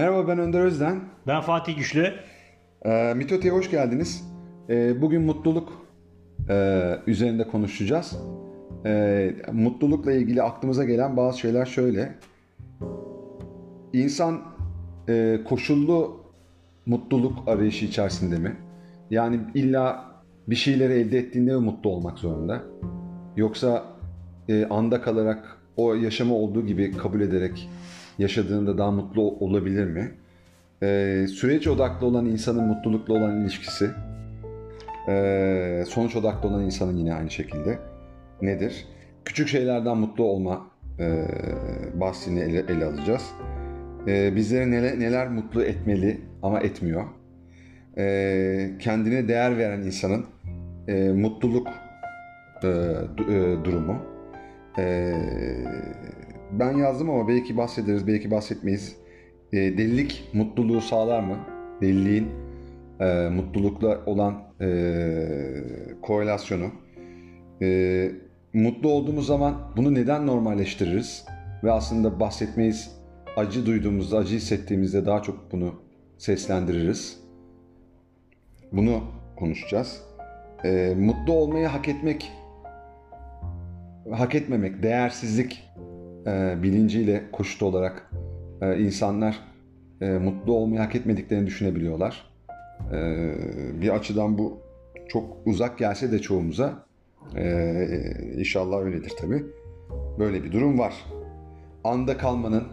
Merhaba ben Önder Özden. Ben Fatih Güçlü. Ee, Mitote'ye hoş geldiniz. Ee, bugün mutluluk e, üzerinde konuşacağız. Ee, mutlulukla ilgili aklımıza gelen bazı şeyler şöyle. İnsan e, koşullu mutluluk arayışı içerisinde mi? Yani illa bir şeyleri elde ettiğinde mi mutlu olmak zorunda? Yoksa e, anda kalarak o yaşamı olduğu gibi kabul ederek yaşadığında daha mutlu olabilir mi? Ee, süreç odaklı olan insanın mutlulukla olan ilişkisi, ee, sonuç odaklı olan insanın yine aynı şekilde nedir? Küçük şeylerden mutlu olma e, bahsini ele, ele alacağız. E, bizleri neler, neler mutlu etmeli ama etmiyor. E, kendine değer veren insanın e, mutluluk e, e, durumu. E, ben yazdım ama belki bahsederiz, belki bahsetmeyiz. E, delilik mutluluğu sağlar mı? Deliliğin e, mutlulukla olan e, korelasyonu. E, mutlu olduğumuz zaman bunu neden normalleştiririz? Ve aslında bahsetmeyiz, acı duyduğumuzda, acı hissettiğimizde daha çok bunu seslendiririz. Bunu konuşacağız. E, mutlu olmayı hak etmek, hak etmemek, değersizlik e, bilinciyle koşut olarak e, insanlar e, mutlu olmayı hak etmediklerini düşünebiliyorlar. E, bir açıdan bu çok uzak gelse de çoğumuza e, inşallah öyledir tabi. Böyle bir durum var. Anda kalmanın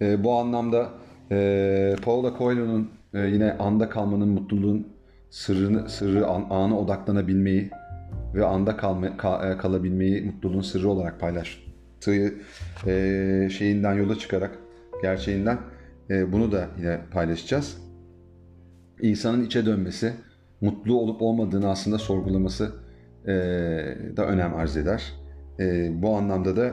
e, bu anlamda e, Paulo Coelho'nun e, yine anda kalmanın mutluluğun sırrını sırrı an, ana odaklanabilmeyi ve anda kalma, ka, e, kalabilmeyi mutluluğun sırrı olarak paylaştığı e, şeyinden yola çıkarak gerçeğinden e, bunu da yine paylaşacağız. İnsanın içe dönmesi, mutlu olup olmadığını aslında sorgulaması e, da önem arz eder. E, bu anlamda da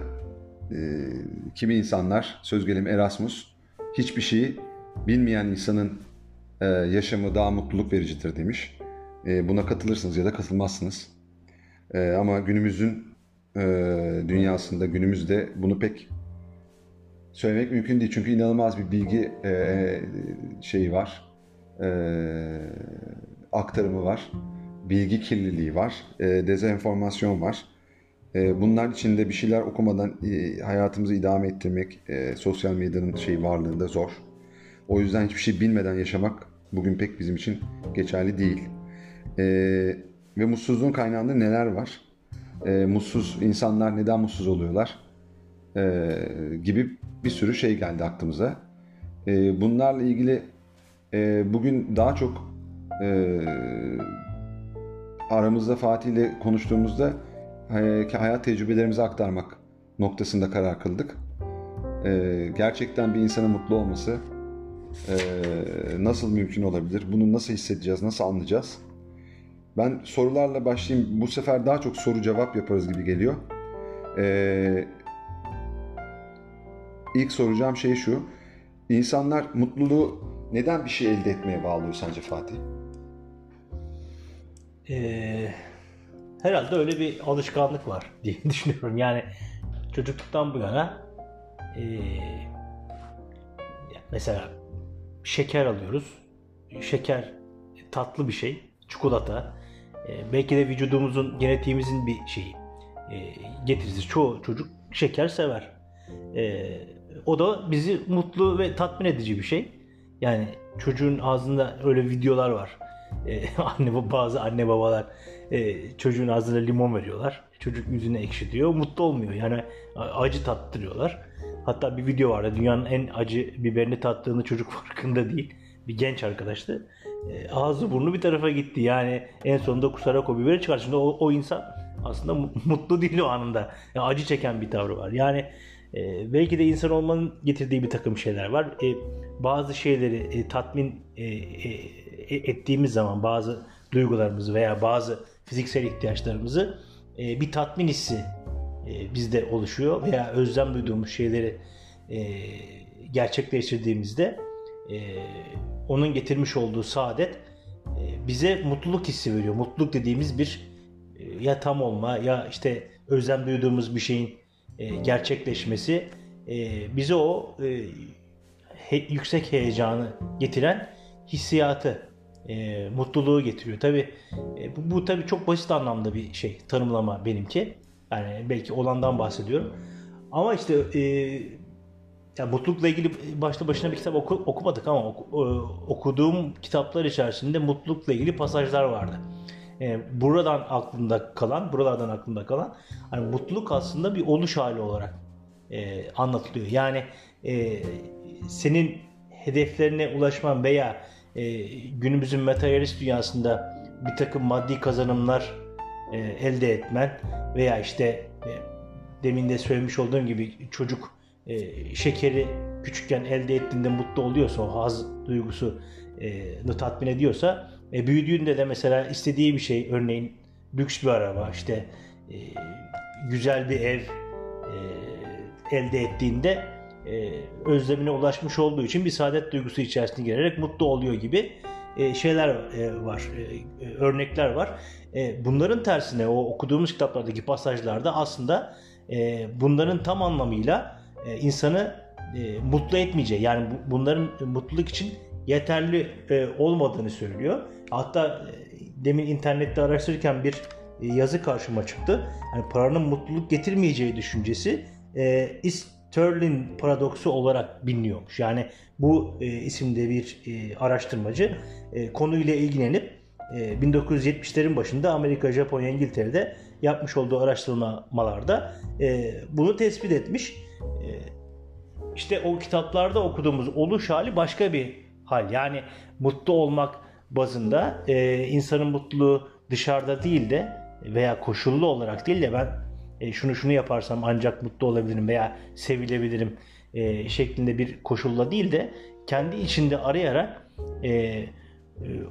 e, kimi insanlar, söz gelimi Erasmus, hiçbir şeyi bilmeyen insanın e, yaşamı daha mutluluk vericidir demiş. E, buna katılırsınız ya da katılmazsınız. E, ama günümüzün e, dünyasında, günümüzde bunu pek söylemek mümkün değil. Çünkü inanılmaz bir bilgi e, şeyi var. E, aktarımı var. Bilgi kirliliği var. E, dezenformasyon var. E, bunlar içinde bir şeyler okumadan e, hayatımızı idame ettirmek e, sosyal medyanın şey varlığında zor. O yüzden hiçbir şey bilmeden yaşamak bugün pek bizim için geçerli değil. E, ve mutsuzluğun kaynağında neler var? E, mutsuz insanlar neden mutsuz oluyorlar? E, gibi bir sürü şey geldi aklımıza. E, bunlarla ilgili e, bugün daha çok e, aramızda Fatih ile konuştuğumuzda e, hayat tecrübelerimizi aktarmak noktasında karar kıldık. E, gerçekten bir insanın mutlu olması e, nasıl mümkün olabilir? Bunu nasıl hissedeceğiz? Nasıl anlayacağız? Ben sorularla başlayayım. Bu sefer daha çok soru cevap yaparız gibi geliyor. Ee, ilk soracağım şey şu. İnsanlar mutluluğu neden bir şey elde etmeye bağlıyor sence Fatih? Ee, herhalde öyle bir alışkanlık var diye düşünüyorum. Yani çocukluktan bu yana e, mesela şeker alıyoruz. Şeker tatlı bir şey. Çikolata. E, belki de vücudumuzun, genetiğimizin bir şeyi. E, getirisi. Çoğu çocuk şeker sever. E, o da bizi mutlu ve tatmin edici bir şey. Yani çocuğun ağzında öyle videolar var. Ee, anne bazı anne babalar e, çocuğun ağzına limon veriyorlar. Çocuk yüzüne ekşitiyor. Mutlu olmuyor. Yani acı tattırıyorlar. Hatta bir video vardı. Dünyanın en acı biberini tattığını çocuk farkında değil. Bir genç arkadaştı. E, ağzı burnu bir tarafa gitti. Yani en sonunda kusarak o biberi çıkar. Şimdi o, o insan aslında mutlu değil o anında. Yani acı çeken bir tavrı var. Yani e, belki de insan olmanın getirdiği bir takım şeyler var. E, bazı şeyleri e, tatmin e, e, ettiğimiz zaman bazı duygularımızı veya bazı fiziksel ihtiyaçlarımızı e, bir tatmin hissi e, bizde oluşuyor veya özlem duyduğumuz şeyleri e, gerçekleştirdiğimizde e, onun getirmiş olduğu saadet e, bize mutluluk hissi veriyor. Mutluluk dediğimiz bir e, ya tam olma ya işte özlem duyduğumuz bir şeyin e, gerçekleşmesi bize o yüksek heyecanı getiren hissiyatı, mutluluğu getiriyor. Tabi bu, bu tabi çok basit anlamda bir şey tanımlama benimki. Yani belki olandan bahsediyorum. Ama işte ya mutlulukla ilgili başlı başına bir kitap oku, okumadık ama oku, e, okuduğum kitaplar içerisinde mutlulukla ilgili pasajlar vardı. E, buradan aklımda kalan, buralardan aklımda kalan hani mutluluk aslında bir oluş hali olarak e, anlatılıyor. Yani e, senin hedeflerine ulaşman veya e, günümüzün materyalist dünyasında bir takım maddi kazanımlar e, elde etmen veya işte e, demin de söylemiş olduğum gibi çocuk e, şekeri küçükken elde ettiğinde mutlu oluyorsa o haz duygusunu tatmin ediyorsa e, büyüdüğünde de mesela istediği bir şey örneğin lüks bir araba işte e, güzel bir ev e, elde ettiğinde e, özlemine ulaşmış olduğu için bir saadet duygusu içerisine girerek mutlu oluyor gibi e, şeyler e, var, e, e, örnekler var. E, bunların tersine o okuduğumuz kitaplardaki pasajlarda aslında e, bunların tam anlamıyla e, insanı e, mutlu etmeyeceği yani bu, bunların mutluluk için yeterli e, olmadığını söylüyor. Hatta e, demin internette araştırırken bir yazı karşıma çıktı. Yani paranın mutluluk getirmeyeceği düşüncesi Sterling paradoksu olarak biliniyormuş. Yani bu e, isimde bir e, araştırmacı e, konuyla ilgilenip e, 1970'lerin başında Amerika, Japonya, İngiltere'de yapmış olduğu araştırmalarda e, bunu tespit etmiş. E, işte o kitaplarda okuduğumuz oluş hali başka bir hal. Yani mutlu olmak bazında e, insanın mutluluğu dışarıda değil de veya koşullu olarak değil de ben e, şunu şunu yaparsam ancak mutlu olabilirim veya sevilebilirim e, şeklinde bir koşulla değil de kendi içinde arayarak e, e,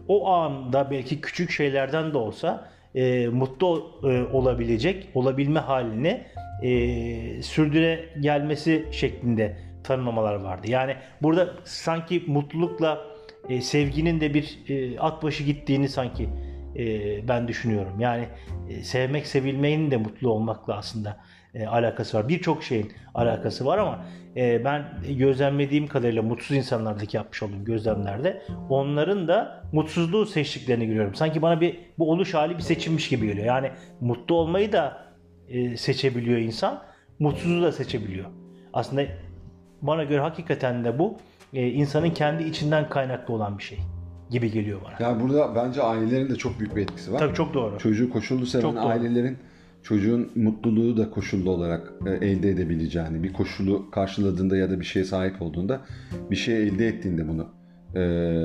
o anda belki küçük şeylerden de olsa e, mutlu e, olabilecek, olabilme halini e, sürdüre gelmesi şeklinde tanımlamalar vardı. Yani burada sanki mutlulukla e, sevginin de bir e, at başı gittiğini sanki e, ben düşünüyorum. Yani e, sevmek, sevilmenin de mutlu olmakla aslında e, alakası var. Birçok şeyin alakası var ama e, ben gözlemlediğim kadarıyla mutsuz insanlardaki yapmış olduğum gözlemlerde onların da mutsuzluğu seçtiklerini görüyorum. Sanki bana bir bu oluş hali bir seçilmiş gibi geliyor. Yani mutlu olmayı da seçebiliyor insan, mutsuzluğu da seçebiliyor. Aslında bana göre hakikaten de bu insanın kendi içinden kaynaklı olan bir şey gibi geliyor bana. Yani burada bence ailelerin de çok büyük bir etkisi var. Tabii çok doğru. Çocuğu koşullu seven Çok doğru. ailelerin çocuğun mutluluğu da koşullu olarak e, elde edebileceğini, bir koşulu karşıladığında ya da bir şeye sahip olduğunda, bir şey elde ettiğinde bunu e,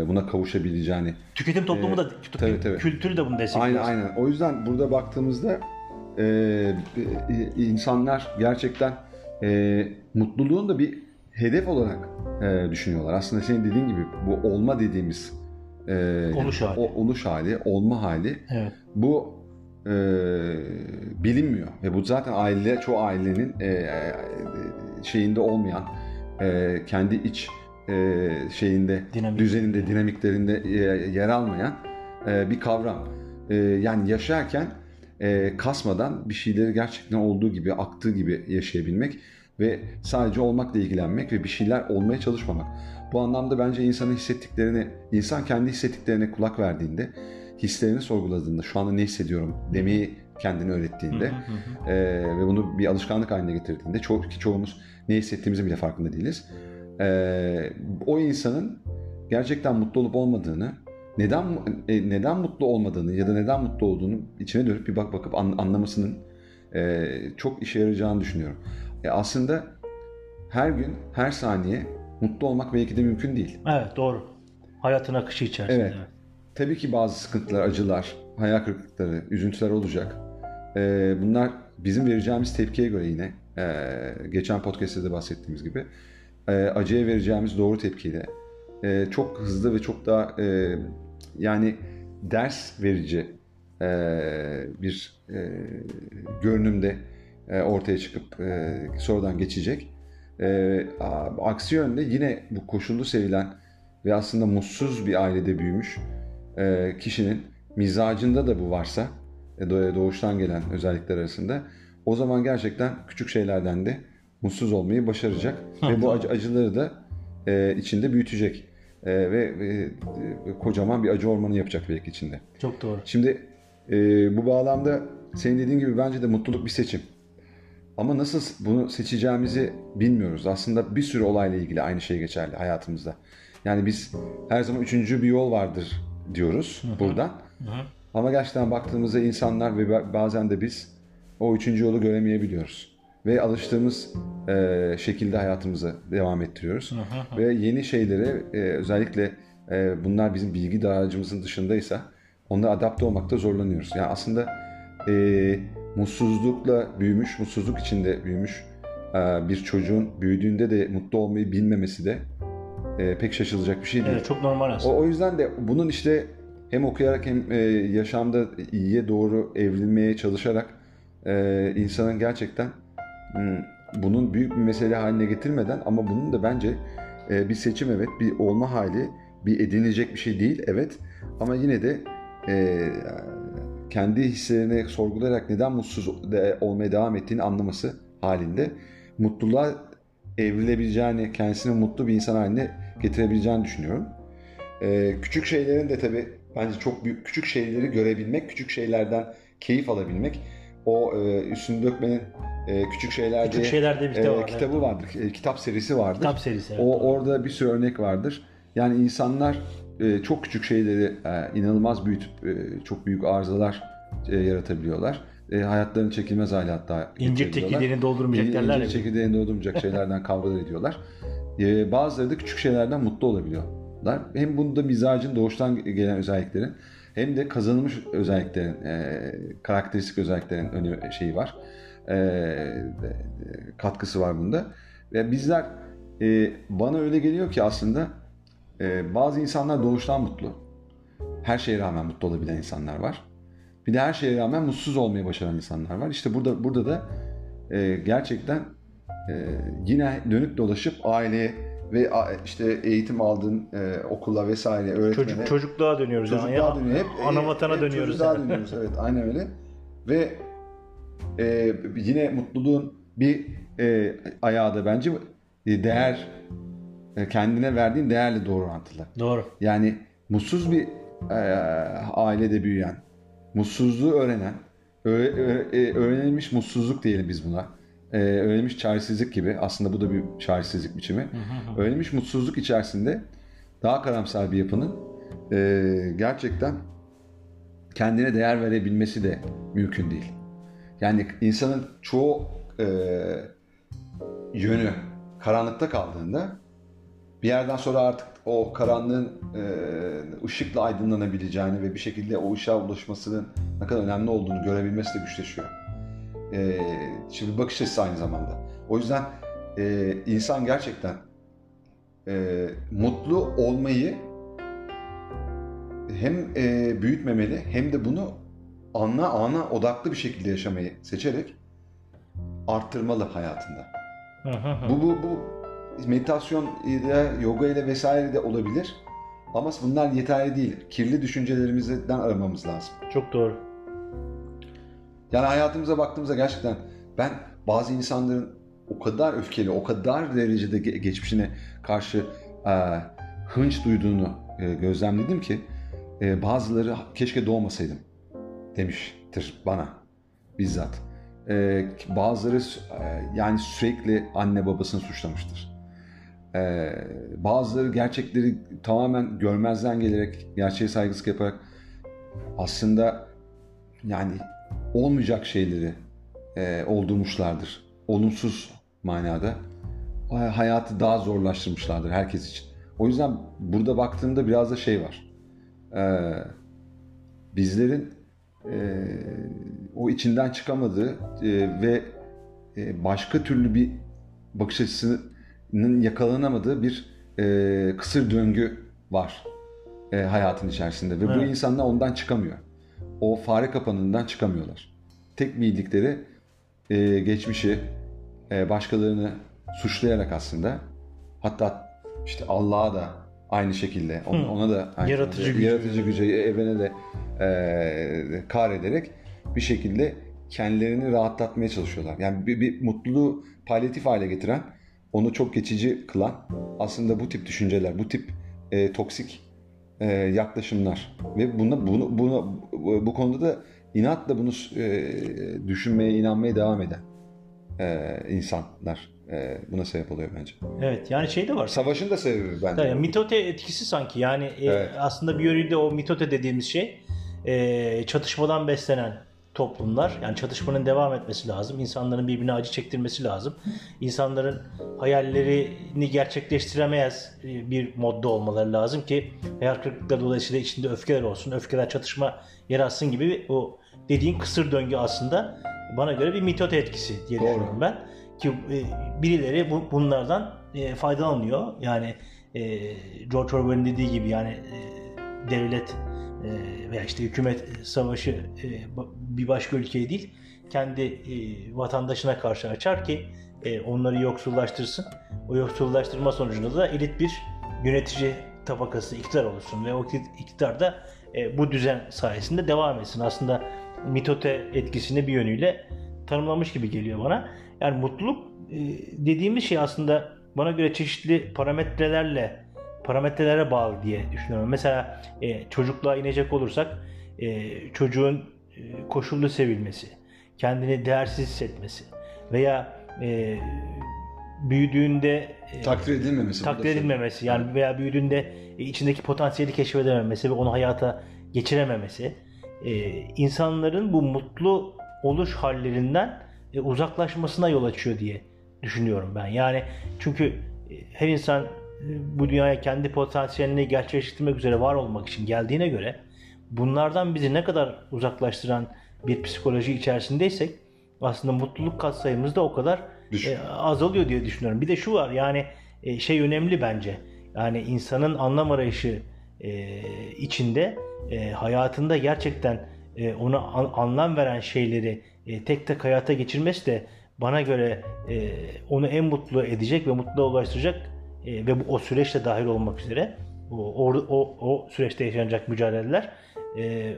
buna kavuşabileceğini. Tüketim toplumu da tabii, tabii. kültürü de bunu destekliyor. Aynen aynen. O yüzden burada baktığımızda e, e, insanlar gerçekten e, mutluluğun da bir hedef olarak e, düşünüyorlar. Aslında senin dediğin gibi bu olma dediğimiz e, Oluş hali. O, oluş hali, olma hali Evet. bu e, bilinmiyor ve bu zaten aile çoğu ailenin e, e, şeyinde olmayan e, kendi iç e, şeyinde Dinamik. düzeninde dinamiklerinde e, yer almayan e, bir kavram. E, yani yaşarken e, kasmadan bir şeyleri gerçekten olduğu gibi aktığı gibi yaşayabilmek ve sadece olmakla ilgilenmek ve bir şeyler olmaya çalışmamak. Bu anlamda bence insanın hissettiklerini, insan kendi hissettiklerine kulak verdiğinde, hislerini sorguladığında, şu anda ne hissediyorum demeyi kendine öğrettiğinde e, ve bunu bir alışkanlık haline getirdiğinde, ço ki çoğumuz ne hissettiğimizi bile farkında değiliz. E, o insanın gerçekten mutlu olup olmadığını, neden e, neden mutlu olmadığını ya da neden mutlu olduğunu içine dönüp bir bak bakıp an, anlamasının e, çok işe yarayacağını düşünüyorum. E, aslında her gün, her saniye mutlu olmak belki de mümkün değil. Evet doğru. Hayatın akışı içerisinde. Evet. Tabii ki bazı sıkıntılar, acılar, hayal kırıklıkları, üzüntüler olacak. Ee, bunlar bizim vereceğimiz tepkiye göre yine e, geçen podcast'te de bahsettiğimiz gibi e, acıya vereceğimiz doğru tepkiyle e, çok hızlı ve çok daha e, yani ders verici e, bir e, görünümde e, ortaya çıkıp e, sonradan geçecek. E, aksi yönde yine bu koşullu sevilen ve aslında mutsuz bir ailede büyümüş e, kişinin mizacında da bu varsa e, doğ- doğuştan gelen özellikler arasında o zaman gerçekten küçük şeylerden de mutsuz olmayı başaracak ve bu acı, acıları da e, içinde büyütecek. E, ve, ve e, kocaman bir acı ormanı yapacak belki içinde. Çok doğru. Şimdi e, bu bağlamda senin dediğin gibi bence de mutluluk bir seçim. Ama nasıl bunu seçeceğimizi bilmiyoruz. Aslında bir sürü olayla ilgili aynı şey geçerli hayatımızda. Yani biz her zaman üçüncü bir yol vardır diyoruz buradan. Ama gerçekten baktığımızda insanlar ve ba- bazen de biz o üçüncü yolu göremeyebiliyoruz. Ve alıştığımız e, şekilde hayatımızı devam ettiriyoruz. Ve yeni şeylere e, özellikle e, bunlar bizim bilgi dağarcığımızın dışındaysa onlara adapte olmakta zorlanıyoruz. Yani aslında e, mutsuzlukla büyümüş, mutsuzluk içinde büyümüş e, bir çocuğun büyüdüğünde de mutlu olmayı bilmemesi de e, pek şaşılacak bir şey değil. Evet çok normal aslında. O, o yüzden de bunun işte hem okuyarak hem e, yaşamda iyiye doğru evrilmeye çalışarak insanın gerçekten hmm, bunun büyük bir mesele haline getirmeden ama bunun da bence bir seçim evet bir olma hali bir edinilecek bir şey değil evet ama yine de kendi hislerini sorgulayarak neden mutsuz olmaya devam ettiğini anlaması halinde mutluluğa evrilebileceğini, kendisini mutlu bir insan haline getirebileceğini düşünüyorum. Ee, küçük şeylerin de tabii bence çok büyük küçük şeyleri görebilmek, küçük şeylerden keyif alabilmek. O e, üstünü dökmenin e, küçük şeyler Küçük diye şeylerde bir e, kitap var. kitabı vardır, e, kitap serisi vardır. Kitap serisi. Evet. O orada bir sürü örnek vardır. Yani insanlar e, çok küçük şeyleri e, inanılmaz büyütüp e, çok büyük arızalar e, yaratabiliyorlar. E, hayatlarını çekilmez hale hatta İncir çekirdeğini doldurmayacak derler İncir çekirdeğini doldurmayacak şeylerden kavgalar ediyorlar. E, bazıları da küçük şeylerden mutlu olabiliyorlar. Hem bunda mizacın doğuştan gelen özelliklerin hem de kazanılmış özelliklerin, e, karakteristik özelliklerin önü şeyi var. E, katkısı var bunda. Ve bizler e, bana öyle geliyor ki aslında e, bazı insanlar doğuştan mutlu. Her şeye rağmen mutlu olabilen insanlar var. Bir de her şeye rağmen mutsuz olmayı başaran insanlar var. İşte burada burada da e, gerçekten e, yine dönüp dolaşıp aileye ve işte eğitim aldığın e, okula vesaire öğretmene Çocuk, çocukluğa dönüyoruz. yani. çocukluğa Ya, dönüyor. Hep, ana hep- vatana hep dönüyoruz. Çocukluğa yani. dönüyoruz evet aynen öyle. Ve e, yine mutluluğun bir e, ayağı da bence e, değer e, kendine verdiğin değerle doğru orantılı. Doğru. Yani mutsuz bir e, ailede büyüyen, mutsuzluğu öğrenen, e, öğrenilmiş mutsuzluk diyelim biz buna. E, öğrenilmiş çaresizlik gibi. Aslında bu da bir çaresizlik biçimi. öğrenilmiş mutsuzluk içerisinde daha karamsar bir yapının e, gerçekten kendine değer verebilmesi de mümkün değil. Yani insanın çoğu e, yönü karanlıkta kaldığında bir yerden sonra artık o karanlığın e, ışıkla aydınlanabileceğini ve bir şekilde o ışığa ulaşmasının ne kadar önemli olduğunu görebilmesi de güçleşiyor. E, şimdi bakış açısı aynı zamanda. O yüzden e, insan gerçekten e, mutlu olmayı hem e, büyütmemeli hem de bunu anla ana odaklı bir şekilde yaşamayı seçerek arttırmalı hayatında. Bu bu bu meditasyon ile yoga ile vesaire de olabilir. Ama bunlar yeterli değil. Kirli düşüncelerimizden aramamız lazım. Çok doğru. Yani hayatımıza baktığımızda gerçekten ben bazı insanların o kadar öfkeli, o kadar derecede ge- geçmişine karşı e, hınç duyduğunu e, gözlemledim ki e, bazıları keşke doğmasaydım demiştir bana bizzat. E, bazıları e, yani sürekli anne babasını suçlamıştır. E, bazıları gerçekleri tamamen görmezden gelerek, gerçeğe saygısızlık yaparak aslında yani olmayacak şeyleri e, oldurmuşlardır. Olumsuz manada. Hayatı daha zorlaştırmışlardır herkes için. O yüzden burada baktığımda biraz da şey var. E, bizlerin e, o içinden çıkamadığı e, ve e, başka türlü bir bakış açısının yakalanamadığı bir e, kısır döngü var e, hayatın içerisinde ve bu Evet. insanlar ondan çıkamıyor. O fare kapanından çıkamıyorlar. Tek bildikleri e, geçmişi, e, başkalarını suçlayarak aslında hatta işte Allah'a da aynı şekilde ona, Hı. ona da aynı Yaratıcı şekilde, gücü. yaratıcı gücü evrene de e, kar ederek bir şekilde kendilerini rahatlatmaya çalışıyorlar. Yani bir, bir mutluluğu palyatif hale getiren onu çok geçici kılan aslında bu tip düşünceler, bu tip e, toksik e, yaklaşımlar ve buna bunu bunu bu konuda da inatla bunu e, düşünmeye, inanmaya devam eden e, insanlar e, buna sebep oluyor bence. Evet yani şey de var. Savaşın da sebebi bence. Yani mitote etkisi sanki yani e, Evet. aslında bir yönüyle o mitote dediğimiz şey e, çatışmadan beslenen toplumlar yani çatışmanın devam etmesi lazım. İnsanların birbirine acı çektirmesi lazım. İnsanların hayallerini gerçekleştiremez e, bir modda olmaları lazım ki hayal kırıklıkları dolayısıyla içinde öfkeler olsun. Öfkeler çatışma yaratsın gibi o dediğin kısır döngü aslında bana göre bir mitote etkisi diye Doğru. düşünüyorum ben. Ki e, birileri bu, bunlardan e, faydalanıyor. Yani George Orwell'in dediği gibi yani devlet veya işte hükümet savaşı e, bir başka ülkeye değil kendi e, vatandaşına karşı açar ki e, onları yoksullaştırsın. O yoksullaştırma sonucunda da elit bir yönetici tabakası iktidar olursun ve o iktidar da e, bu düzen sayesinde devam etsin. Aslında mitote etkisini bir yönüyle tanımlamış gibi geliyor bana. Yani mutluluk e, dediğimiz şey aslında bana göre çeşitli parametrelerle parametrelere bağlı diye düşünüyorum. Mesela e, çocukluğa inecek olursak e, çocuğun e, koşullu sevilmesi, kendini değersiz hissetmesi veya e, büyüdüğünde e, Takdir edilmemesi. takdir edilmemesi yani veya büyüdüğünde e, içindeki potansiyeli keşfedememesi ve onu hayata geçirememesi e, insanların bu mutlu oluş hallerinden e, uzaklaşmasına yol açıyor diye düşünüyorum ben. Yani çünkü e, her insan bu dünyaya kendi potansiyelini gerçekleştirmek üzere var olmak için geldiğine göre bunlardan bizi ne kadar uzaklaştıran bir psikoloji içerisindeysek aslında mutluluk katsayımız da o kadar Düşün. e, azalıyor diye düşünüyorum. Bir de şu var yani e, şey önemli bence. Yani insanın anlam arayışı e, içinde e, hayatında gerçekten e, ona an- anlam veren şeyleri e, tek tek hayata geçirmesi de bana göre e, onu en mutlu edecek ve mutlu ulaştıracak e, ve bu o süreçte dahil olmak üzere o, o, o, süreçte yaşanacak mücadeleler e,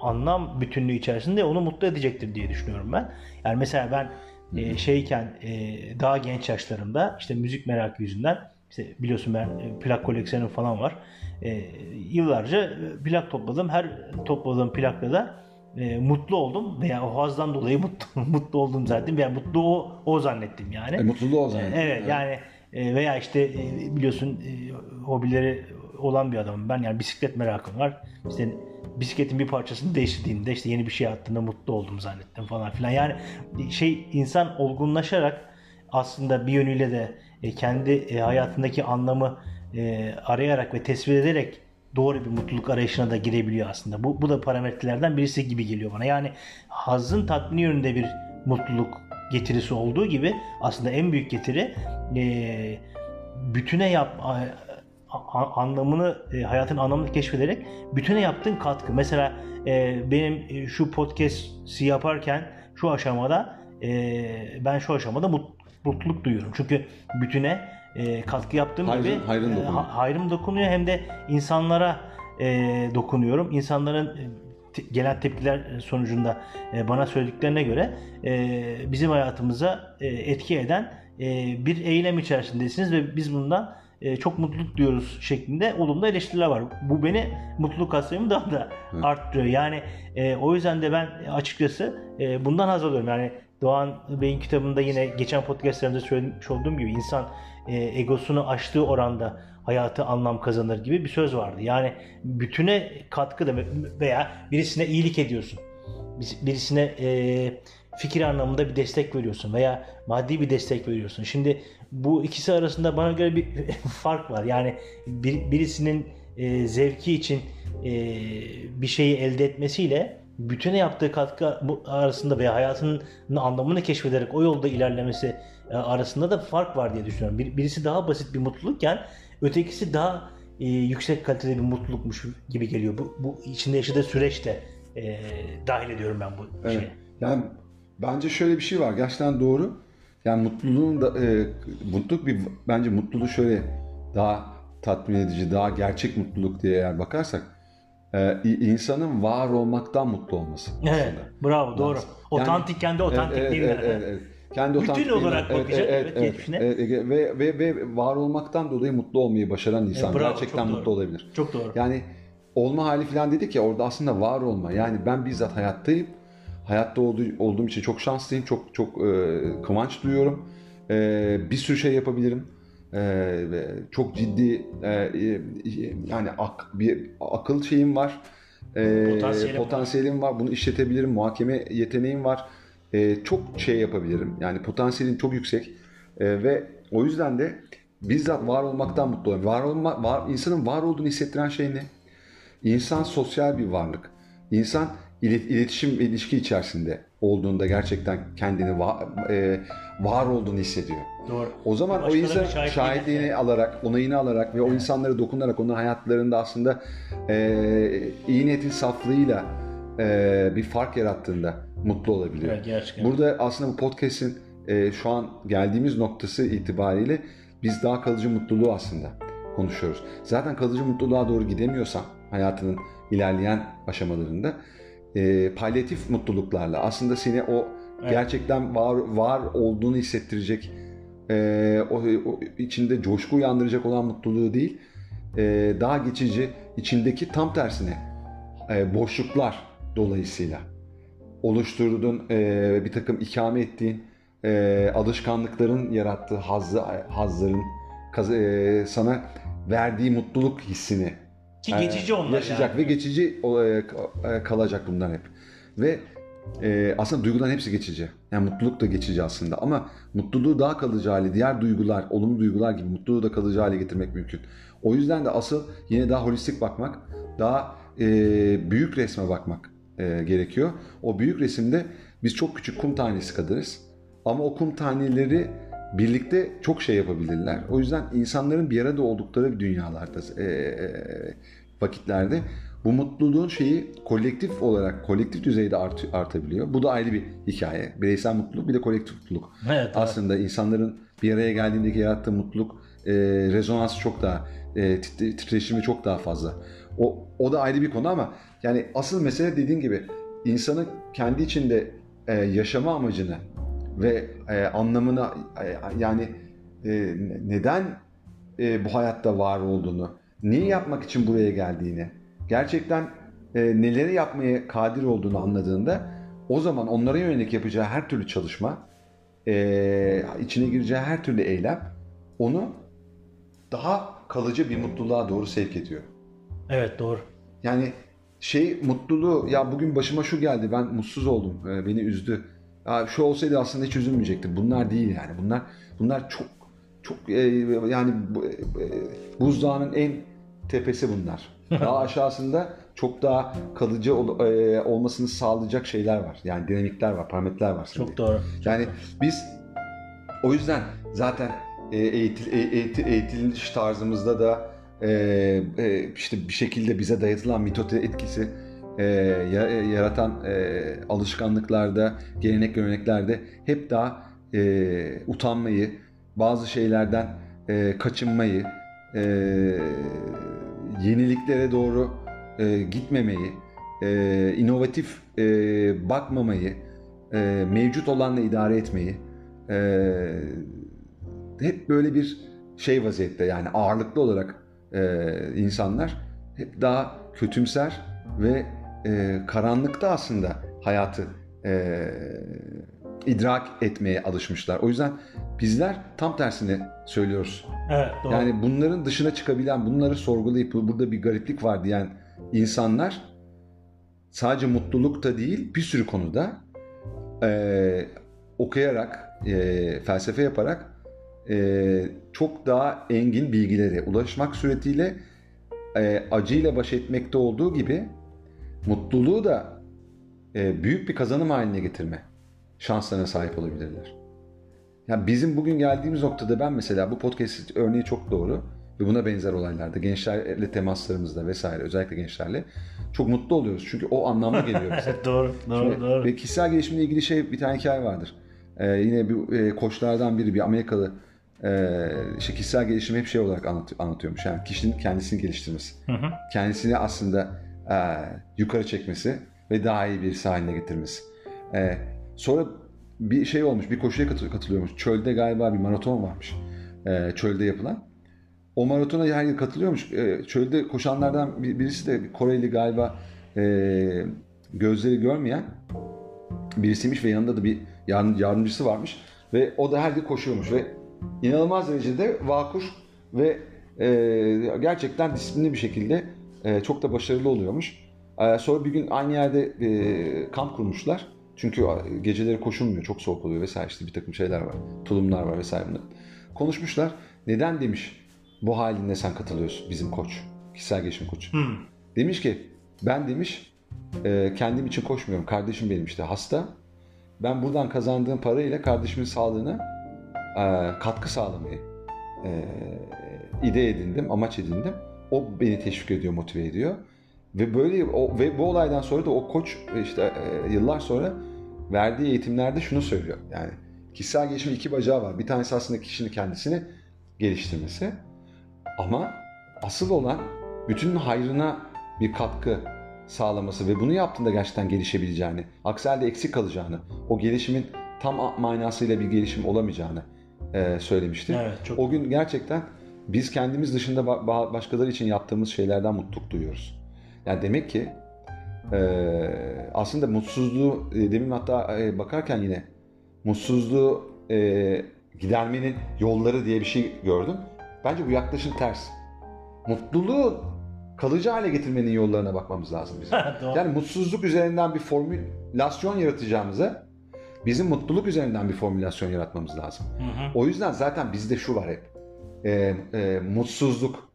anlam bütünlüğü içerisinde onu mutlu edecektir diye düşünüyorum ben. Yani mesela ben e, şeyken e, daha genç yaşlarımda işte müzik merakı yüzünden işte biliyorsun ben e, plak koleksiyonum falan var. E, yıllarca e, plak topladım. Her topladığım plakla da e, mutlu oldum veya o hazdan dolayı mutlu, mutlu oldum zaten veya mutlu o, o zannettim yani. E, mutluluğu o zaman. Evet yani e, veya işte e, biliyorsun e, hobileri olan bir adamım ben yani bisiklet merakım var. İşte bisikletin bir parçasını değiştirdiğimde işte yeni bir şey attığında mutlu oldum zannettim falan filan. Yani şey insan olgunlaşarak aslında bir yönüyle de kendi hayatındaki anlamı arayarak ve tespit ederek doğru bir mutluluk arayışına da girebiliyor aslında. Bu, bu da parametrelerden birisi gibi geliyor bana. Yani hazın tatmini yönünde bir mutluluk getirisi olduğu gibi aslında en büyük getiri e, bütüne yap anlamını e, hayatın anlamını keşfederek bütüne yaptığın katkı. Mesela e, benim e, şu podcast'i yaparken şu aşamada e, ben şu aşamada mut- mutluluk duyuyorum. Çünkü bütüne e, katkı yaptığım Hayrın- gibi hayrın e, dokunuyor. ha- hayrım dokunuyor hem de insanlara dokunuyorum. İnsanların gelen tepkiler sonucunda e, bana söylediklerine göre e, bizim hayatımıza e, etki eden e, bir eylem içerisindesiniz ve biz bundan e, çok mutluluk duyuyoruz şeklinde olumlu eleştiriler var. Bu beni mutluluk katsayımı daha da Hı. arttırıyor. Yani e, o yüzden de ben açıkçası e, bundan haz alıyorum. Yani Doğan Bey'in kitabında yine geçen podcastlerimde söylemiş olduğum gibi insan e, egosunu aştığı oranda hayatı anlam kazanır gibi bir söz vardı. Yani bütüne katkı da veya birisine iyilik ediyorsun. Birisine e, fikir anlamında bir destek veriyorsun veya maddi bir destek veriyorsun. Şimdi bu ikisi arasında bana göre bir fark var. Yani bir, birisinin e, zevki için e, bir şeyi elde etmesiyle bütüne yaptığı katkı arasında veya hayatının anlamını keşfederek o yolda ilerlemesi e, arasında da fark var diye düşünüyorum. Bir- birisi daha basit bir mutlulukken ötekisi daha e, yüksek kalitede bir mutlulukmuş gibi geliyor. Bu, bu içinde yaşadığı süreçte e, dahil ediyorum ben bu Evet. şeye. Yani bence şöyle bir şey var. Gerçekten doğru. Yani mutluluğun da e, mutluluk bir bence mutluluğu şöyle daha tatmin edici, daha gerçek mutluluk diye eğer bakarsak e, insanın var olmaktan mutlu olması. Evet, aslında. bravo doğru. Otantik kendi otantik evet, evet, evet, evet. Kendi Bütün otantikliğine- olarak bakacak, evet, geçmişine. evet, evet. ve, ve, ve var olmaktan dolayı mutlu olmayı başaran insan E, bravo, gerçekten mutlu olabilir. Çok doğru. Yani olma hali falan dedik ya orada aslında var olma. Yani ben bizzat hayattayım. Hayatta olduğu, olduğum için çok şanslıyım. Çok çok e, kıvanç duyuyorum. E, bir sürü şey yapabilirim. E, ve çok ciddi e, e, yani ak- bir akıl şeyim var. E, Potansiyelim var. potansiyelim var. Bunu işletebilirim. Muhakeme yeteneğim var. E, çok şey yapabilirim. Yani potansiyelim çok yüksek. E, ve o yüzden de bizzat var olmaktan mutlu oluyorum. Var olma, var, insanın var olduğunu hissettiren şey ne? İnsan sosyal bir varlık. İnsan ilet- iletişim ve ilişki içerisinde olduğunda gerçekten kendini va- e, var olduğunu hissediyor. Doğru. O zaman o insan şahitliğine- şahitliğini alarak, onayını alarak ve o insanlara dokunarak onun hayatlarında aslında e, iyi niyetin saflığıyla e, bir fark yarattığında mutlu olabiliyor. Evet, gerçekten. Burada aslında bu podcast'in e, şu an geldiğimiz noktası itibariyle biz daha kalıcı mutluluğu aslında konuşuyoruz. Zaten kalıcı mutluluğa doğru gidemiyorsan hayatının ilerleyen aşamalarında e, palyatif mutluluklarla aslında seni o Evet. gerçekten var var olduğunu hissettirecek e, o, o içinde coşku uyandıracak olan mutluluğu değil e, daha geçici içindeki tam tersine e, boşluklar dolayısıyla oluşturduğun e, bir takım ikame ettiğin e, alışkanlıkların yarattığı hazzı, hazların kaz- e, sana verdiği mutluluk hissini Ki e, geçici onlar yaşayacak yani. ve geçici e, e, kalacak bunlar hep. Ve e, aslında duyguların hepsi geçici. Yani mutluluk da geçici aslında ama mutluluğu daha kalıcı hale, diğer duygular, olumlu duygular gibi mutluluğu da kalıcı hale getirmek mümkün. O yüzden de asıl yine daha holistik bakmak, daha e, büyük resme bakmak e, gerekiyor. O büyük resimde biz çok küçük kum tanesi kadarız. Ama o kum taneleri birlikte çok şey yapabilirler. O yüzden insanların bir arada oldukları dünyalarda, e, e, vakitlerde bu mutluluğun şeyi kolektif olarak, kolektif düzeyde art, artabiliyor. Bu da ayrı bir hikaye. Bireysel mutluluk bir de kolektif mutluluk. Evet, evet. Aslında insanların bir araya geldiğindeki yarattığı mutluluk e, rezonansı çok daha, e, titre- titreşimi çok daha fazla. O, o da ayrı bir konu ama yani asıl mesele dediğin gibi insanın kendi içinde e, yaşama amacını ve e, anlamını e, yani e, neden e, bu hayatta var olduğunu, neyi yapmak için buraya geldiğini, gerçekten e, neleri yapmaya kadir olduğunu anladığında o zaman onlara yönelik yapacağı her türlü çalışma, e, içine gireceği her türlü eylem onu daha kalıcı bir mutluluğa doğru sevk ediyor. Evet doğru. Yani şey mutluluğu ya bugün başıma şu geldi ben mutsuz oldum e, beni üzdü. Ya şu olsaydı aslında hiç üzülmeyecektim. Bunlar değil yani. Bunlar bunlar çok çok e, yani bu- e, buzdağının en tepesi bunlar. Daha aşağısında çok daha kalıcı ol- e, olmasını sağlayacak şeyler var. Yani dinamikler var, parametreler var. Çok doğru. Yani biz o yüzden zaten e, eğitil, e- eğitil, eğitilmiş tarzımızda da e, e, işte bir şekilde bize dayatılan mitot etkisi e, e, yaratan alışkanlıklarda, gelenek göreneklerde hep daha utanmayı, bazı şeylerden kaçınmayı, yeniliklere doğru gitmemeyi, e, inovatif bakmamayı, mevcut olanla idare etmeyi, hep böyle bir şey vaziyette. Yani ağırlıklı olarak e, insanlar hep daha kötümser ve e, karanlıkta aslında hayatı e, idrak etmeye alışmışlar. O yüzden bizler tam tersini söylüyoruz. Evet doğru. Yani bunların dışına çıkabilen, bunları sorgulayıp "Bu- burada bir gariplik var diyen insanlar sadece mutlulukta değil bir sürü konuda e, okuyarak, e, felsefe yaparak e, çok daha engin bilgilere ulaşmak suretiyle e, acıyla baş etmekte olduğu gibi mutluluğu da e, büyük bir kazanım haline getirme şanslarına sahip olabilirler. Yani bizim bugün geldiğimiz noktada ben mesela bu podcast örneği çok doğru ve buna benzer olaylarda gençlerle temaslarımızda vesaire özellikle gençlerle çok mutlu oluyoruz. Çünkü o anlamlı geliyor bize. Doğru. Doğru Şimdi- doğru. Ve kişisel gelişimle ilgili şey bir tane hikaye vardır. Ee, yine bir e, koçlardan biri bir Amerikalı e, işte kişisel gelişimi hep şey olarak anlat, anlatıyormuş. Yani kişinin kendisini geliştirmesi. Hı hı. Kendisini aslında e, yukarı çekmesi ve daha iyi birisi haline getirmesi. E, sonra bir şey olmuş, bir koşuya katı- katılıyormuş. Çölde galiba bir maraton varmış. Ee, çölde yapılan. O maratona her yıl katılıyormuş. Ee, çölde koşanlardan bir- birisi de Koreli galiba ee, gözleri görmeyen birisiymiş ve yanında da bir yardım- yardımcısı varmış. Ve o da her yıl koşuyormuş ve inanılmaz derecede vakur ve ee, gerçekten disiplinli bir şekilde ee, çok da başarılı oluyormuş. Ee, sonra bir gün aynı yerde ee, kamp kurmuşlar. Çünkü geceleri koşulmuyor, çok soğuk oluyor vesaire işte bir takım şeyler var, tulumlar var vesaire bunlar. Konuşmuşlar. Neden demiş bu halinde sen katılıyorsun bizim koç, kişisel gelişim koçu. Hmm. Demiş ki ben demiş e, kendim için koşmuyorum. Kardeşim benim işte hasta. Ben buradan kazandığım parayla kardeşimin sağlığına e, katkı sağlamayı e, ide edindim, amaç edindim. O beni teşvik ediyor, motive ediyor. Ve böyle o, ve bu olaydan sonra da o koç işte e, yıllar sonra verdiği eğitimlerde şunu söylüyor. Yani kişisel gelişimin iki bacağı var. Bir tanesi aslında kişinin kendisini geliştirmesi. Ama asıl olan bütün hayrına bir katkı sağlaması ve bunu yaptığında gerçekten gelişebileceğini, aksi halde eksik kalacağını, o gelişimin tam manasıyla bir gelişim olamayacağını e, söylemişti. Evet, çok O gün gerçekten biz kendimiz dışında ba- ba- başkaları için yaptığımız şeylerden mutluluk duyuyoruz. Yani demek ki e, aslında mutsuzluğu e, demin hatta e, bakarken yine mutsuzluğu e, gidermenin yolları diye bir şey gördüm. Bence bu yaklaşım ters. Mutluluğu kalıcı hale getirmenin yollarına bakmamız lazım bizim. Yani mutsuzluk üzerinden bir formülasyon yaratacağımıza bizim mutluluk üzerinden bir formülasyon yaratmamız lazım. Hı hı. O yüzden zaten bizde şu var hep. Ee, e, mutsuzluk,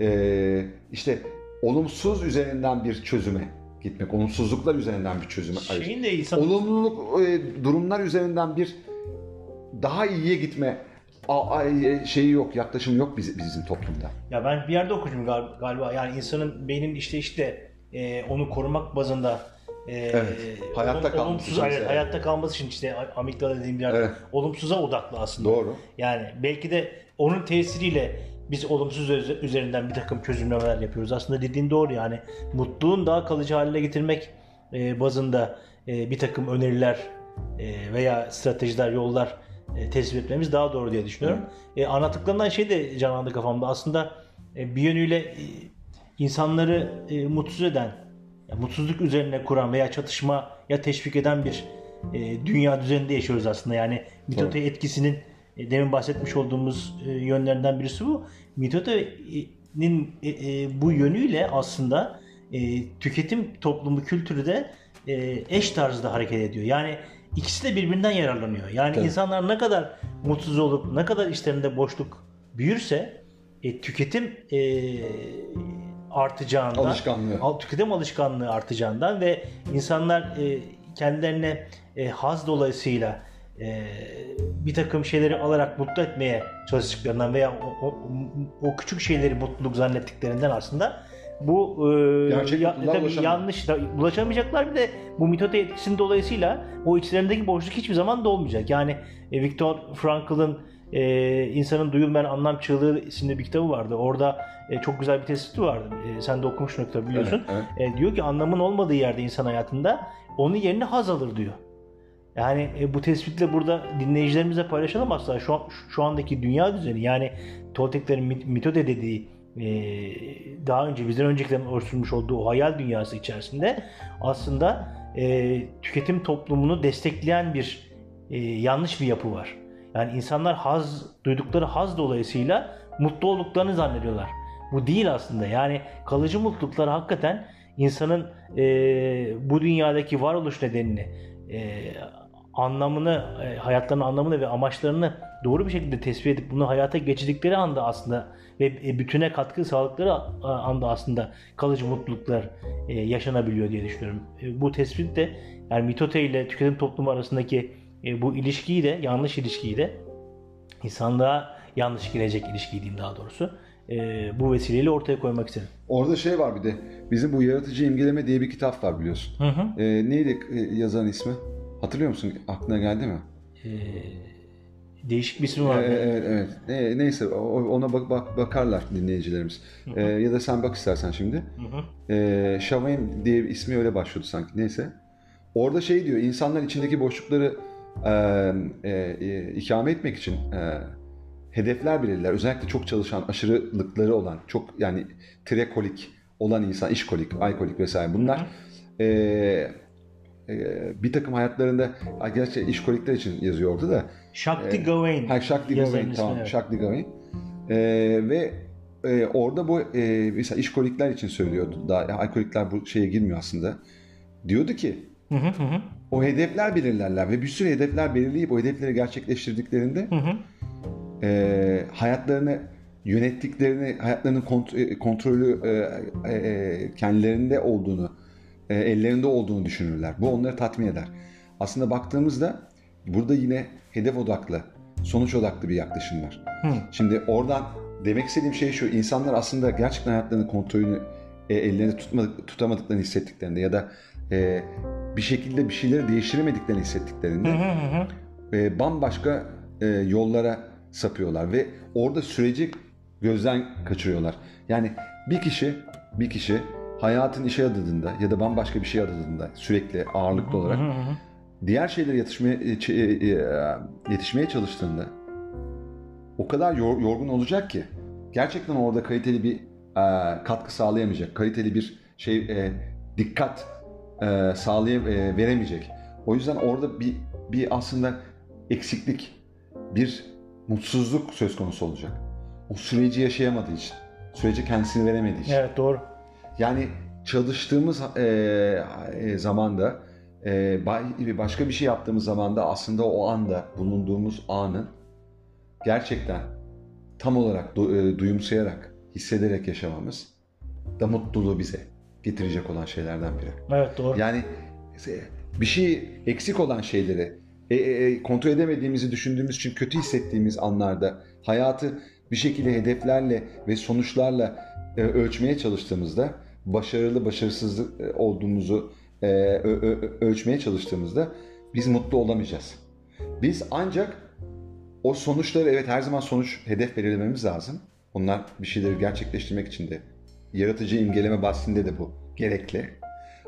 ee, işte olumsuz üzerinden bir çözüme gitmek, olumsuzluklar üzerinden bir çözüme. Şeyin de insan Olumluluk e, durumlar üzerinden bir daha iyiye gitme a- a- e, şeyi yok, yaklaşım yok biz- bizim toplumda. Ya ben bir yerde gal- galiba. Yani insanın beynin işte işte e, onu korumak bazında e, Evet, hayatta olum- kalması olumsuz, için evet, mesela. hayatta kalması için işte amigdala dediğim bir yerde Evet. olumsuza odaklı aslında. Doğru. Yani belki de onun tesiriyle biz olumsuz üzerinden bir takım çözümlemeler yapıyoruz. Aslında dediğin doğru yani mutluluğun daha kalıcı haline getirmek e, bazında e, bir takım öneriler e, veya stratejiler, yollar e, tespit etmemiz daha doğru diye düşünüyorum. E, anlattıklarından şey de canlandı kafamda. Aslında e, bir yönüyle e, insanları e, mutsuz eden, ya mutsuzluk üzerine kuran veya çatışma ya teşvik eden bir e, dünya düzeninde yaşıyoruz aslında. Yani mitote etkisinin e, demin bahsetmiş olduğumuz e, yönlerinden birisi bu. Mitote'nin e, e, bu yönüyle aslında e, tüketim toplumu kültürü de e, eş tarzda hareket ediyor. Yani ikisi de birbirinden yararlanıyor. Yani Tabii. insanlar ne kadar mutsuz olup ne kadar işlerinde boşluk büyürse e, tüketim e, artacağından Alışkanlığı. al- tüketim alışkanlığı artacağından ve insanlar e, kendilerine e, haz dolayısıyla e, bir takım şeyleri alarak mutlu etmeye çalıştıklarından veya o, o, o küçük şeyleri mutluluk zannettiklerinden aslında bu e, mutluluğa tabii yanlış da ulaşamayacaklar bir de bu mitote etkisinin dolayısıyla o içlerindeki boşluk hiçbir zaman dolmayacak. Yani e, Viktor Frankl'ın e, insanın duyulmayan anlam çığlığı isimli bir kitabı vardı. Orada e, çok güzel bir tespiti vardı. E, sen de okumuşsun o kitabı biliyorsun. Evet, evet. E, diyor ki anlamın olmadığı yerde insan hayatında onun yerine haz alır diyor. Yani e, bu tespitle burada dinleyicilerimizle paylaşalım aslında şu, şu andaki dünya düzeni yani Tolteklerin mit- mitode dediği e, daha önce bizden öncekilerin oluşturmuş olduğu o hayal dünyası içerisinde aslında e, tüketim toplumunu destekleyen bir e, yanlış bir yapı var. Yani insanlar haz duydukları haz dolayısıyla mutlu olduklarını zannediyorlar. Bu değil aslında. Yani kalıcı mutluluklar hakikaten insanın e, bu dünyadaki varoluş nedenini, e, anlamını, e, hayatlarının anlamını ve amaçlarını doğru bir şekilde tespit edip bunu hayata geçirdikleri anda aslında ve e, bütüne katkı sağladıkları a- anda aslında kalıcı mutluluklar e, yaşanabiliyor diye düşünüyorum. E, bu tespit de yani mitote ile tüketim toplumu arasındaki e, bu ilişkiyi de yanlış ilişkiyi de insanlığa yanlış girecek ilişkiyi diyeyim daha doğrusu. e, bu vesileyle ortaya koymak istedim. Orada şey var bir de bizim bu yaratıcı imgeleme diye bir kitap var biliyorsun. Hı hı. Ee, neydi e, yazarın ismi? Hatırlıyor musun? Aklına geldi mi? E, değişik bir ismi var. Ee, evet, evet. Ne- neyse ona bak, bak bakarlar dinleyicilerimiz. Ee, ya da sen bak istersen şimdi. Hı hı. Shavaim diye ismi öyle başlıyordu sanki. Neyse. Orada şey diyor, insanlar içindeki boşlukları e, e, e, ikame etmek için e, hedefler belirler. Özellikle çok çalışan, aşırılıkları olan, çok yani trekolik olan insan, işkolik, aykolik vesaire bunlar e, e, bir takım hayatlarında ay, gerçi işkolikler için yazıyor orada da Shakti Ee, Gawain. Ha, Shakti Gawain tamam evet. Shakti Gawain. Ee, ve e, orada bu e, mesela işkolikler için söylüyordu. Daha alkolikler bu şeye girmiyor aslında. Diyordu ki hı hı hı. O hedefler belirlerler ve bir sürü hedefler belirleyip o hedefleri gerçekleştirdiklerinde Hı hı. e, hayatlarını yönettiklerini, hayatlarının kont- e, kontrolü e, e, e, kendilerinde olduğunu, e, ellerinde olduğunu düşünürler. Bu onları tatmin eder. Aslında baktığımızda burada yine hedef odaklı, sonuç odaklı bir yaklaşım var. Hı. Şimdi oradan demek istediğim şey şu, insanlar aslında gerçekten hayatlarının kontrolünü e, ellerinde tutmadık, tutamadıklarını hissettiklerinde ya da e, bir şekilde bir şeyleri değiştiremediklerini hissettiklerinde Hı hı hı e, bambaşka e, yollara sapıyorlar ve orada süreci gözden kaçırıyorlar. Yani bir kişi bir kişi hayatın işe adadığında ya da bambaşka bir şey adadığında sürekli ağırlıklı olarak Hı hı hı. diğer şeylere yetişmeye, e, e, yetişmeye çalıştığında o kadar yor- yorgun olacak ki gerçekten orada kaliteli bir e, katkı sağlayamayacak. Kaliteli bir şey dikkat e, sağlayam e, veremeyecek. O yüzden orada bir bir aslında eksiklik, bir mutsuzluk söz konusu olacak. O süreci yaşayamadığı için, süreci kendisini veremediği için. Evet doğru. Yani çalıştığımız e, e, zamanda e, ba- başka bir şey yaptığımız zamanda aslında o anda bulunduğumuz anın gerçekten tam olarak du- e, duyumsayarak, hissederek yaşamamız da mutluluğu bize getirecek olan şeylerden biri. Evet doğru. Yani e, bir şey eksik olan şeyleri e, e, e, kontrol edemediğimizi düşündüğümüz için kötü hissettiğimiz anlarda hayatı bir şekilde hedeflerle ve sonuçlarla e, ölçmeye çalıştığımızda başarılı başarısız e, olduğumuzu e, ö- ö- ölçmeye çalıştığımızda biz mutlu olamayacağız. Biz ancak o sonuçları evet her zaman sonuç hedef belirlememiz lazım. Onlar bir şeyleri gerçekleştirmek için de yaratıcı imgeleme bahsinde de bu gerekli.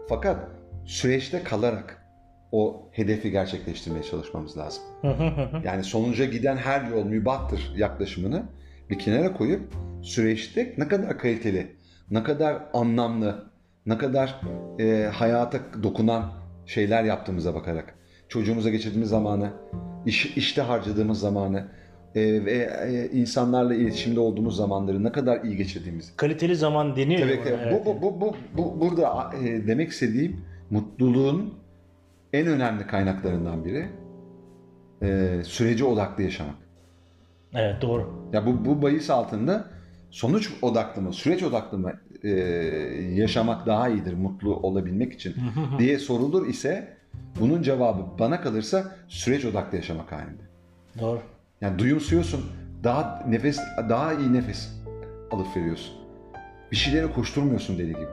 Fakat süreçte kalarak o hedefi gerçekleştirmeye çalışmamız lazım. Yani sonuca giden her yol mübahtır yaklaşımını bir kenara koyup süreçte ne kadar kaliteli, ne kadar anlamlı, ne kadar e, hayata dokunan şeyler yaptığımıza bakarak, çocuğumuza geçirdiğimiz zamanı, iş, işte harcadığımız zamanı e, ve e, insanlarla iletişimde olduğumuz zamanları ne kadar iyi geçirdiğimizi. Kaliteli zaman deniyor. Tabii evet. bu, bu, bu, bu, bu- burada e, demek istediğim mutluluğun en önemli kaynaklarından biri e, süreci odaklı yaşamak. Evet doğru. Ya bu, bu bahis altında sonuç odaklı mı, süreç odaklı mı e, yaşamak daha iyidir mutlu olabilmek için diye sorulur ise bunun cevabı bana kalırsa süreç odaklı yaşamak halinde. Doğru. Yani duyumsuyorsun, daha nefes, daha iyi nefes alıp veriyorsun. Bir şeylere koşturmuyorsun deli gibi.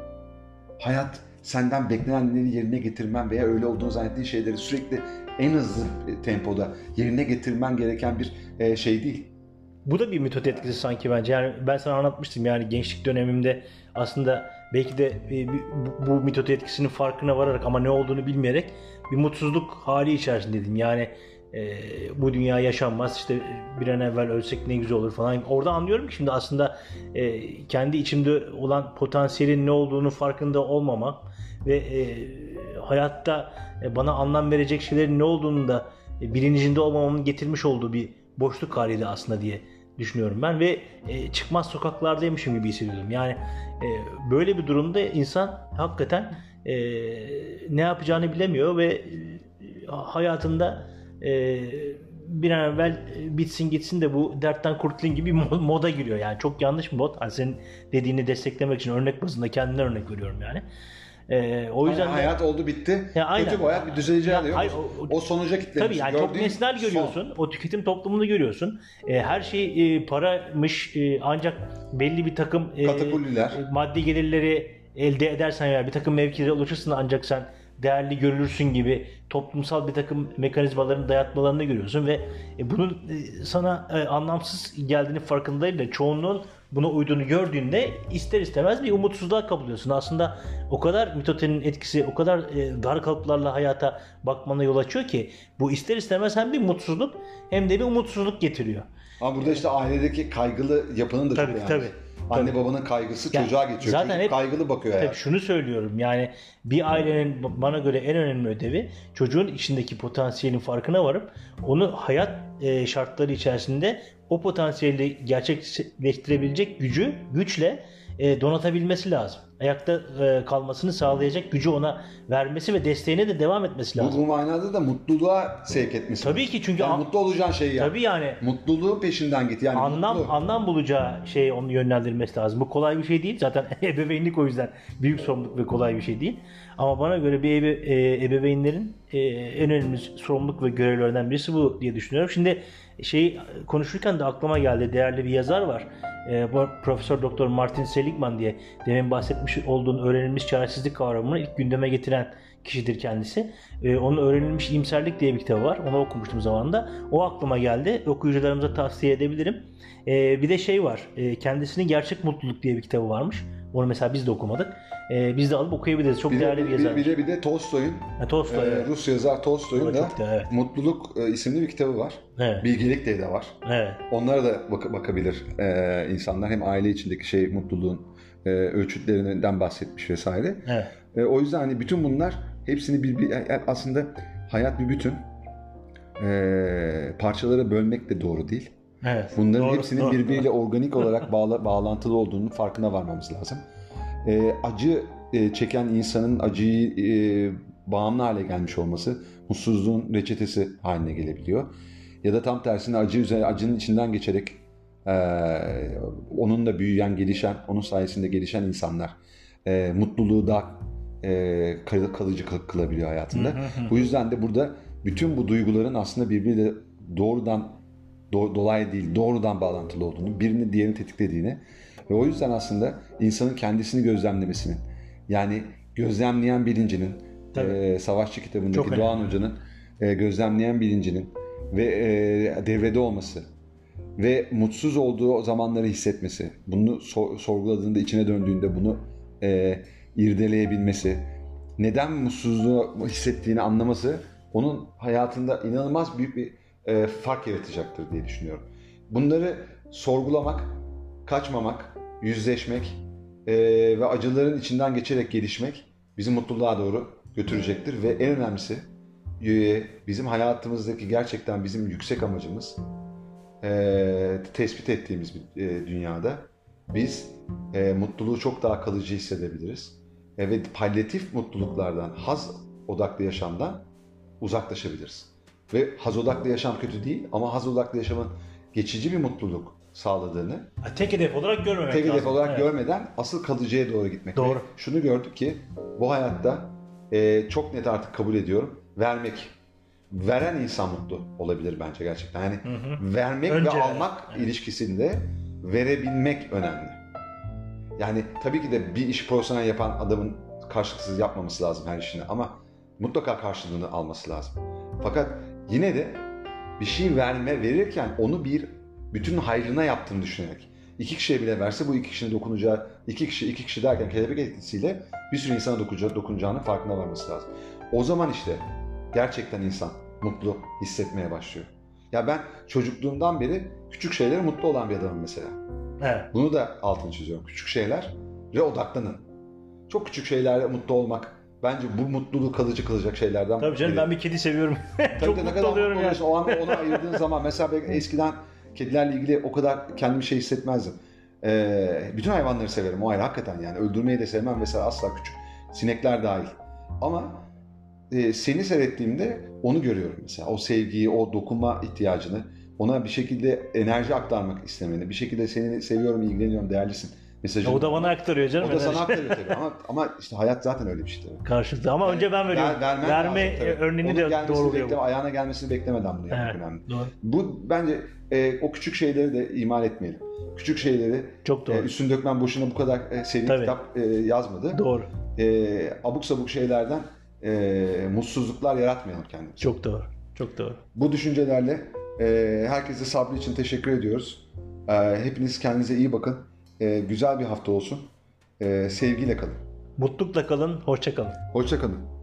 Hayat senden beklenenleri yerine getirmen veya öyle olduğunu zannettiğin şeyleri sürekli en hızlı tempoda yerine getirmen gereken bir e, şey değil. Bu da bir metot etkisi sanki bence. Yani ben sana anlatmıştım yani gençlik dönemimde aslında belki de e, bu metot etkisinin farkına vararak ama ne olduğunu bilmeyerek bir mutsuzluk hali içerisindeydim. Yani e, bu dünya yaşanmaz işte bir an evvel ölsek ne güzel olur falan. Orada anlıyorum ki şimdi aslında e, kendi içimde olan potansiyelin ne olduğunu farkında olmama ve e, hayatta e, bana anlam verecek şeylerin ne olduğunu da e, bilincinde olmamamın getirmiş olduğu bir boşluk haliydi aslında diye düşünüyorum ben ve e, çıkmaz sokaklardaymışım gibi hissediyordum. Yani e, böyle bir durumda insan hakikaten e, ne yapacağını bilemiyor ve e, hayatında e, bir an evvel e, bitsin gitsin de bu dertten kurtulayım gibi moda giriyor. Yani çok yanlış bir mod. Hani senin dediğini desteklemek için örnek bazında kendimden örnek veriyorum yani. E, o yüzden de- hayat oldu bitti. Ya aynen. Kötü bu hayat bir düzeleceği Ya, diyor hayır, o- O, sonuca kitlemiş. Tabii yani çok nesnel son. görüyorsun. O tüketim toplumunu görüyorsun. E, her şey e, paramış e, ancak belli bir takım e, e, maddi gelirleri elde edersen veya bir takım mevkilere ulaşırsın ancak sen değerli görülürsün gibi toplumsal bir takım mekanizmaların dayatmalarını görüyorsun ve e, bunun e, sana e, anlamsız geldiğini farkındayım da çoğunluğun buna uyduğunu gördüğünde ister istemez bir umutsuzluğa kapılıyorsun. Aslında o kadar mitotenin etkisi, o kadar dar kalıplarla hayata bakmana yol açıyor ki bu ister istemez hem bir mutsuzluk hem de bir umutsuzluk getiriyor. Ama burada işte ailedeki kaygılı yapının da Tabii, çok tabii. Anne Tabii. babanın kaygısı Yani çocuğa geçiyor. zaten Çocuk hep- kaygılı bakıyor hayata. şunu söylüyorum yani bir ailenin bana göre en önemli ödevi çocuğun içindeki potansiyelin farkına varıp onu hayat e, şartları içerisinde o potansiyeli gerçekleştirebilecek gücü güçle e, donatabilmesi lazım. Ayakta e, kalmasını sağlayacak gücü ona vermesi ve desteğine de devam etmesi lazım. bu manada da mutluluğa sevk etmesi. Tabii lazım. ki çünkü yani an- mutlu olacağın şeyi yap. Tabii yani Mutluluğun peşinden git. Yani anlam mutlu. anlam bulacağı şeyi onu yönlendirmesi lazım. Bu kolay bir şey değil. Zaten ebeveynlik o yüzden büyük sorumluluk ve kolay bir şey değil. Ama bana göre bir ebe, e, ebeveynlerin e, en önemli sorumluluk ve görevlerinden birisi bu diye düşünüyorum. Şimdi şey konuşurken de aklıma geldi. Değerli bir yazar var. E, Profesör Doktor Martin Seligman diye demin bahsetmiş olduğun öğrenilmiş çaresizlik kavramını ilk gündeme getiren kişidir kendisi. E, onun öğrenilmiş iyimserlik diye bir kitabı var. Onu okumuştum zamanında. O aklıma geldi. Okuyucularımıza tavsiye edebilirim. E, bir de şey var. E, kendisinin Gerçek Mutluluk diye bir kitabı varmış. Onu mesela biz de okumadık. E, biz de alıp okuyabiliriz. Çok bir, de, değerli bir bir, yazar. bir de bir de Tolstoy'un Ha, Tolstoy. e. Rus yazar Tolstoy'un da da- evet. Mutluluk e, isimli bir kitabı var. Evet. Bilgelik diye de var. Evet. Onlara da bak- bakabilir e, insanlar. Hem aile içindeki şey mutluluğun e, ölçütlerinden bahsetmiş vesaire. Evet. E, o yüzden hani bütün bunlar hepsini bir, bir yani aslında hayat bir bütün. E, parçalara bölmek de doğru değil. Evet. Bunların Doğru, hepsinin doğru. birbiriyle organik olarak bağla, bağlantılı olduğunun farkına varmamız lazım. E, acı e, çeken insanın acıyı e, bağımlı hale gelmiş olması mutsuzluğun reçetesi haline gelebiliyor. Ya da tam tersine acı üzerine acının içinden geçerek e, onunla büyüyen, gelişen, onun sayesinde gelişen insanlar e, mutluluğu daha e, kal- kalıcı kıl- kılabiliyor hayatında. Bu yüzden de burada bütün bu duyguların aslında birbiriyle doğrudan do- dolayı değil, doğrudan bağlantılı olduğunu, birini diğerini tetiklediğini ve o yüzden aslında insanın kendisini gözlemlemesinin, yani gözlemleyen bilincinin, Tabii. e, Savaşçı kitabındaki Çok önemli. Doğan Hoca'nın e, gözlemleyen bilincinin ve e, devrede olması ve mutsuz olduğu zamanları hissetmesi, bunu so- sorguladığında, içine döndüğünde bunu e, irdeleyebilmesi, neden mutsuzluğu hissettiğini anlaması onun hayatında inanılmaz büyük bir e, fark yaratacaktır diye düşünüyorum. Bunları sorgulamak, kaçmamak, yüzleşmek e, ve acıların içinden geçerek gelişmek bizi mutluluğa doğru götürecektir ve en önemlisi e, bizim hayatımızdaki gerçekten bizim yüksek amacımız e, tespit ettiğimiz bir e, dünyada biz e, mutluluğu çok daha kalıcı hissedebiliriz. E, ve palyatif mutluluklardan, haz odaklı yaşamdan uzaklaşabiliriz. Ve haz odaklı yaşam kötü değil ama haz odaklı yaşamın geçici bir mutluluk sağladığını Tek hedef olarak görmemek tek lazım. hedef olarak Evet. görmeden asıl kalıcıya doğru gitmek. Doğru. Ve şunu gördük ki bu hayatta e, çok net artık kabul ediyorum. Vermek. Veren insan mutlu olabilir bence gerçekten. Yani vermek Önce ve almak ilişkisinde verebilmek önemli. Yani tabii ki de bir iş profesyonel yapan adamın karşılıksız yapmaması lazım her işini ama mutlaka karşılığını alması lazım. Fakat yine de bir şey verme verirken onu bir bütün hayrına yaptığını düşünerek iki kişiye bile verse bu iki kişinin dokunacağı iki kişi iki kişi derken kelebek etkisiyle bir sürü insana dokunacağı, dokunacağının farkına varması lazım. O zaman işte gerçekten insan mutlu hissetmeye başlıyor. Ya ben çocukluğumdan beri küçük şeylere mutlu olan bir adamım mesela. Evet. Bunu da altını çiziyorum. Küçük şeylere odaklanın. Çok küçük şeylerle mutlu olmak bence bu mutluluğu kalıcı kılacak şeylerden Tabii canım biri. ben bir kedi seviyorum. Tabii Çok de mutlu oluyorum yani. O anda onu ayırdığın zaman mesela ben eskiden kedilerle ilgili o kadar kendimi şey hissetmezdim. Ee, bütün hayvanları severim o ayrı hakikaten yani öldürmeyi de sevmem mesela asla küçük sinekler dahil. Ama e, seni seyrettiğimde onu görüyorum mesela o sevgiyi, o dokunma ihtiyacını, ona bir şekilde enerji aktarmak istemeni, bir şekilde seni seviyorum, ilgileniyorum, değerlisin mesajını. O da bana aktarıyor canım. O da sana aktarıyor tabii ama, ama işte hayat zaten öyle bir şey tabii. Karşılıklı ama önce ben veriyorum. Ver- Verme lazım tabii. örneğini Onun de doğruluyor. bekleme, ayağına gelmesini beklemeden bunu yapmak Evet, önemli. doğru. Bu bence e, o küçük şeyleri de imal etmeyelim. Küçük şeyleri Çok doğru. e, Üstün Dökmen boşuna bu kadar e, seri Tabii. kitap e, yazmadı. Doğru. E, abuk sabuk şeylerden e, mutsuzluklar yaratmayalım kendimize. Çok doğru. Çok doğru. Bu düşüncelerle e, herkese sabrı için teşekkür ediyoruz. E, hepiniz kendinize iyi bakın. E, güzel bir hafta olsun. E, sevgiyle kalın. Mutlulukla kalın. Hoşça kalın. Hoşça kalın.